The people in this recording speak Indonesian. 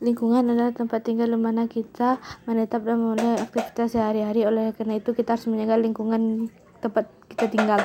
lingkungan adalah tempat tinggal di mana kita menetap dan memulai aktivitas sehari-hari. Oleh karena itu kita harus menjaga lingkungan tempat kita tinggal.